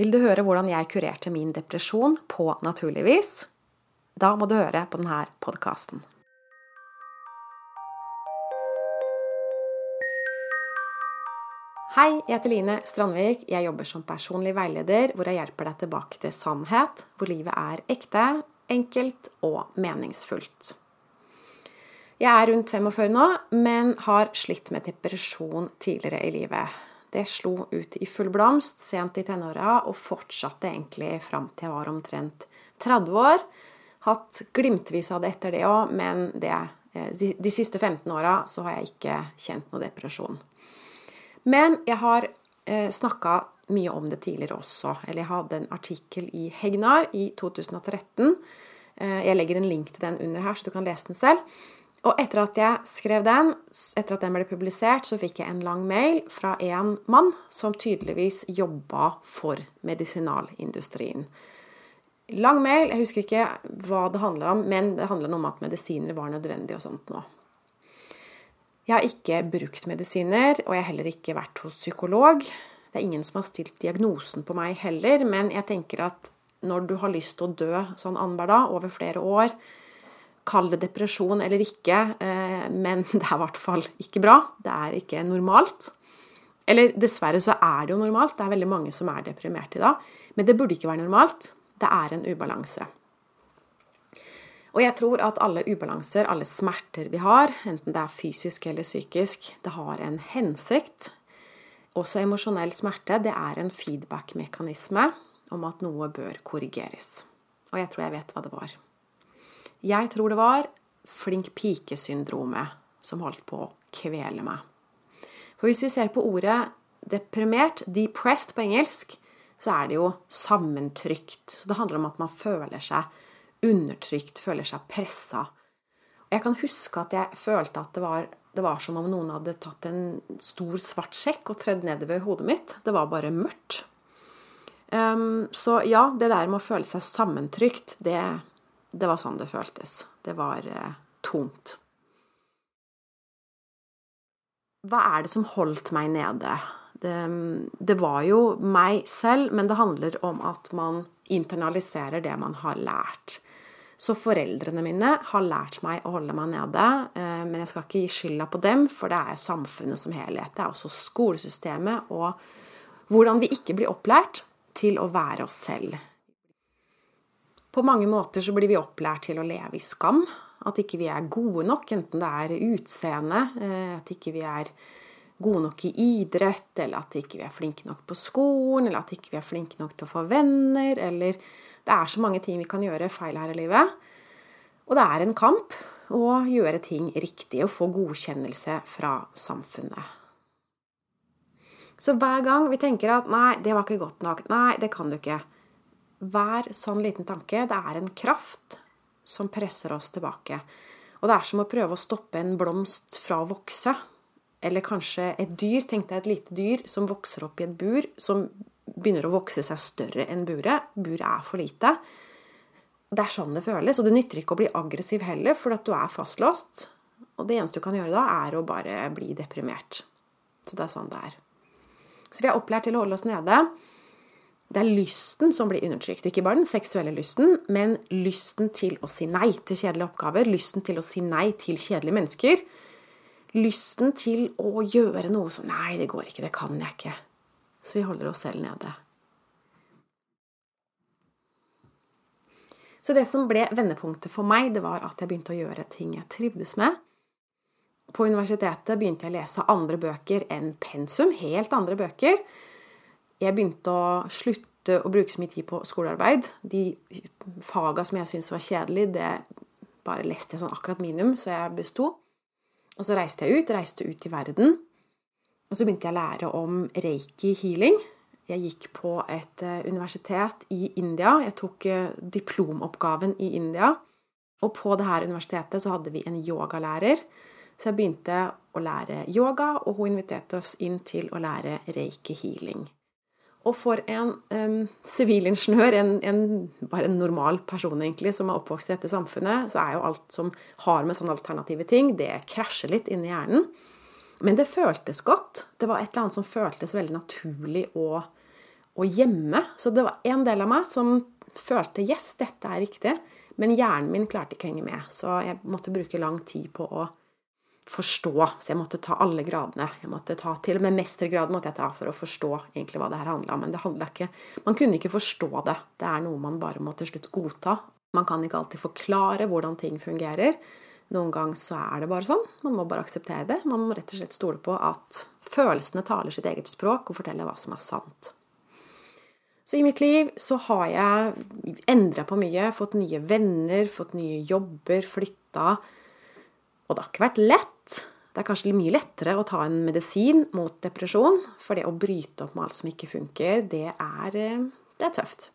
Vil du høre hvordan jeg kurerte min depresjon på naturlig vis? Da må du høre på denne podkasten. Hei, jeg heter Line Strandvik. Jeg jobber som personlig veileder, hvor jeg hjelper deg tilbake til sannhet, hvor livet er ekte, enkelt og meningsfullt. Jeg er rundt 45 nå, men har slitt med depresjon tidligere i livet. Det slo ut i full blomst sent i tenåra og fortsatte egentlig fram til jeg var omtrent 30 år. Hatt glimtvis av det etter det òg, men det, de, de, siste 15 åra så har jeg ikke kjent noe depresjon. Men jeg har eh, snakka mye om det tidligere også. Eller jeg hadde en artikkel i Hegnar i 2013. Eh, jeg legger en link til den under her, så du kan lese den selv. Og etter at jeg skrev den, etter at den ble publisert, så fikk jeg en lang mail fra en mann som tydeligvis jobba for medisinalindustrien. Lang mail, jeg husker ikke hva det handler om, men det handler om at medisiner var nødvendig og sånt nå. Jeg har ikke brukt medisiner, og jeg har heller ikke vært hos psykolog. Det er ingen som har stilt diagnosen på meg heller, men jeg tenker at når du har lyst til å dø sånn annenhver dag over flere år, kall det depresjon eller ikke, eh, men det er i hvert fall ikke bra. Det er ikke normalt. Eller dessverre så er det jo normalt. Det er veldig mange som er deprimerte i dag. Men det burde ikke være normalt. Det er en ubalanse. Og jeg tror at alle ubalanser, alle smerter vi har, enten det er fysisk eller psykisk, det har en hensikt. Også emosjonell smerte, det er en feedback-mekanisme om at noe bør korrigeres. Og jeg tror jeg vet hva det var. Jeg tror det var flink pike-syndromet som holdt på å kvele meg. For hvis vi ser på ordet deprimert, depressed på engelsk, så er det jo sammentrykt. Så det handler om at man føler seg undertrykt, føler seg pressa. Jeg kan huske at jeg følte at det var, det var som om noen hadde tatt en stor, svart sjekk og tredd nedover hodet mitt. Det var bare mørkt. Um, så ja, det der med å føle seg sammentrykt, det, det var sånn det føltes. Det var uh, tomt. Hva er det som holdt meg nede? Det, det, var jo meg selv, men det handler om at man internaliserer det man har lært. Så foreldrene mine har lært meg å holde meg nede. Eh, men jeg skal ikke gi skylda på dem, for det er samfunnet som helhet. Det er også skolesystemet og hvordan vi ikke blir opplært til å være oss selv. På mange måter så blir vi opplært til å leve i skam. At ikke vi er gode nok, enten det er utseende, eh, at ikke vi er gode nok i idrett, eller at ikke vi er flinke nok på skolen, eller at ikke vi er flinke nok til å få venner, eller det er så mange ting vi kan gjøre feil her i livet. Og det er en kamp å gjøre ting riktig og få godkjennelse fra samfunnet. Så hver gang vi tenker at 'nei, det var ikke godt nok', 'nei, det kan du ikke', hver sånn liten tanke, det er en kraft som presser oss tilbake. Og det er som å prøve å stoppe en blomst fra å vokse. Eller kanskje et dyr. Tenk deg et lite dyr som vokser opp i et bur, som begynner å vokse seg større enn buret. Buret er for lite. Det er sånn det føles. Og det nytter ikke å bli aggressiv heller, for at du er fastlåst. Og det eneste du kan gjøre da, er å bare bli deprimert. Så det er sånn det er. Så vi er opplært til å holde oss nede. Det er lysten som blir undertrykt. Ikke bare den seksuelle lysten, men lysten til å si nei til kjedelige oppgaver. Lysten til å si nei til kjedelige mennesker. Lysten til å gjøre noe som Nei, det går ikke, det kan jeg ikke. Så vi holder oss selv nede. Så det som ble vendepunktet for meg, det var at jeg begynte å gjøre ting jeg trivdes med. På universitetet begynte jeg å lese andre bøker enn pensum, helt andre bøker. Jeg begynte å slutte å bruke så mye tid på skolearbeid. De faga som jeg syntes var kjedelig, det bare leste jeg sånn akkurat minimum, så jeg besto. Og så reiste jeg ut, reiste ut i verden. Og så begynte jeg å lære om reiki healing. Jeg gikk på et eh, universitet i India. Jeg tok eh, diplomoppgaven i India. Og på det her universitetet så hadde vi en yogalærer. Så jeg begynte å lære yoga, og hun inviterte oss inn til å lære reiki healing. Og for en sivilingeniør, en, en, bare en normal person egentlig, som er oppvokst i dette samfunnet, så er jo alt som har med sånne alternative ting, det krasjer litt inni hjernen. Men det føltes godt. Det var et eller annet som føltes veldig naturlig å, å gjemme. Så det var en del av meg som følte yes, dette er riktig. Men hjernen min klarte ikke å henge med, så jeg måtte bruke lang tid på å forstå. Så jeg måtte ta alle gradene. Jeg måtte ta, Til og med mestergraden måtte jeg ta for å forstå egentlig hva det her handla om. Men det handla ikke Man kunne ikke forstå det. Det er noe man bare må til slutt godta. Man kan ikke alltid forklare hvordan ting fungerer. Noen ganger så er det bare sånn. Man må bare akseptere det. Man må rett og slett stole på at følelsene taler sitt eget språk og forteller hva som er sant. Så i mitt liv så har jeg endra på mye. Fått nye venner, fått nye jobber, flytta. Og det har ikke vært lett. Det er kanskje mye lettere å ta en medisin mot depresjon, for det å bryte opp med alt som ikke funker, det er, eh, det er tøft.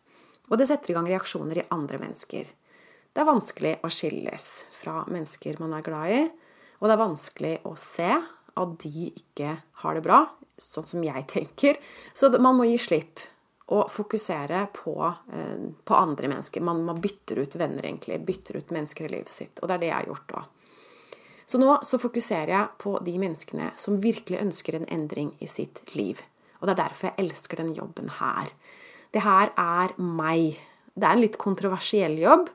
Og det setter i gang reaksjoner i andre mennesker. Det er vanskelig å skilles fra mennesker man er glad i, og det er vanskelig å se at de ikke har det bra, sånn som jeg tenker. Så man må gi slipp og fokusere på, eh, på andre mennesker. Man, man bytter ut venner, egentlig. Bytter ut mennesker i livet sitt. Og det er det jeg har gjort òg. Så nå så fokuserer jeg på de menneskene som virkelig ønsker en endring i sitt liv. Og det er derfor jeg elsker den jobben her. Det her er meg. Det er en litt kontroversiell jobb.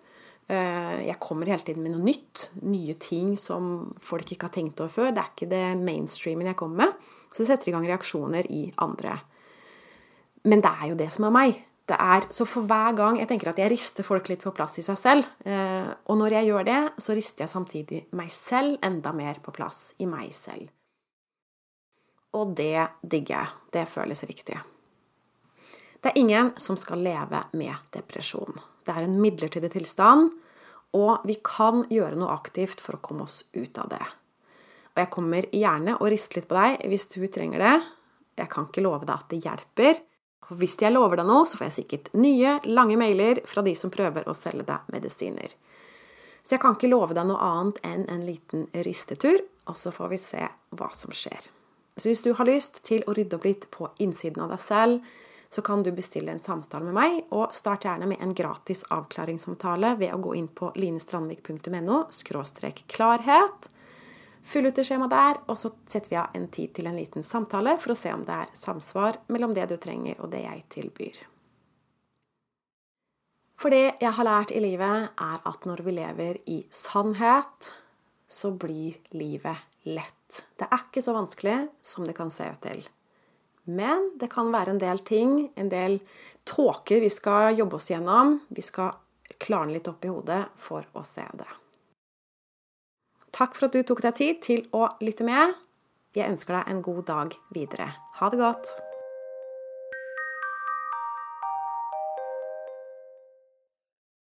Eh, jeg kommer hele tiden med noe nytt. Nye ting som folk ikke har tenkt over før. Det er ikke det mainstreamen jeg kommer med. Så det setter i gang reaksjoner i andre. Men det er jo det som er meg det er Så for hver gang Jeg tenker at jeg rister folk litt på plass i seg selv. Eh, og når jeg gjør det, så rister jeg samtidig meg selv enda mer på plass i meg selv. Og det digger jeg. Det føles riktig. Det er ingen som skal leve med depresjon. Det er en midlertidig tilstand, og vi kan gjøre noe aktivt for å komme oss ut av det. Og jeg kommer gjerne og rister litt på deg hvis du trenger det. Jeg kan ikke love deg at det hjelper. For hvis jeg lover deg noe, så får jeg sikkert nye, lange mailer fra de som prøver å selge deg medisiner. Så jeg kan ikke love deg noe annet enn en liten ristetur, og så får vi se hva som skjer. Så hvis du har lyst til å rydde opp litt på innsiden av deg selv, så kan du bestille en samtale med meg, og start gjerne med en gratis avklaringssamtale ved å gå inn på linestrandvik.no klarhet Fyll ut det skjemaet der, og så setter vi av en tid til en liten samtale for å se om det er samsvar mellom det du trenger, og det jeg tilbyr. For det jeg har lært i livet, er at når vi lever i sannhet, så blir livet lett. Det er ikke så vanskelig som det kan se ut til. Men det kan være en del ting, en del tåker vi skal jobbe oss gjennom. Vi skal klarne litt opp i hodet for å se det. Takk for at du tok deg tid til å lytte med. Jeg ønsker deg en god dag videre. Ha det godt.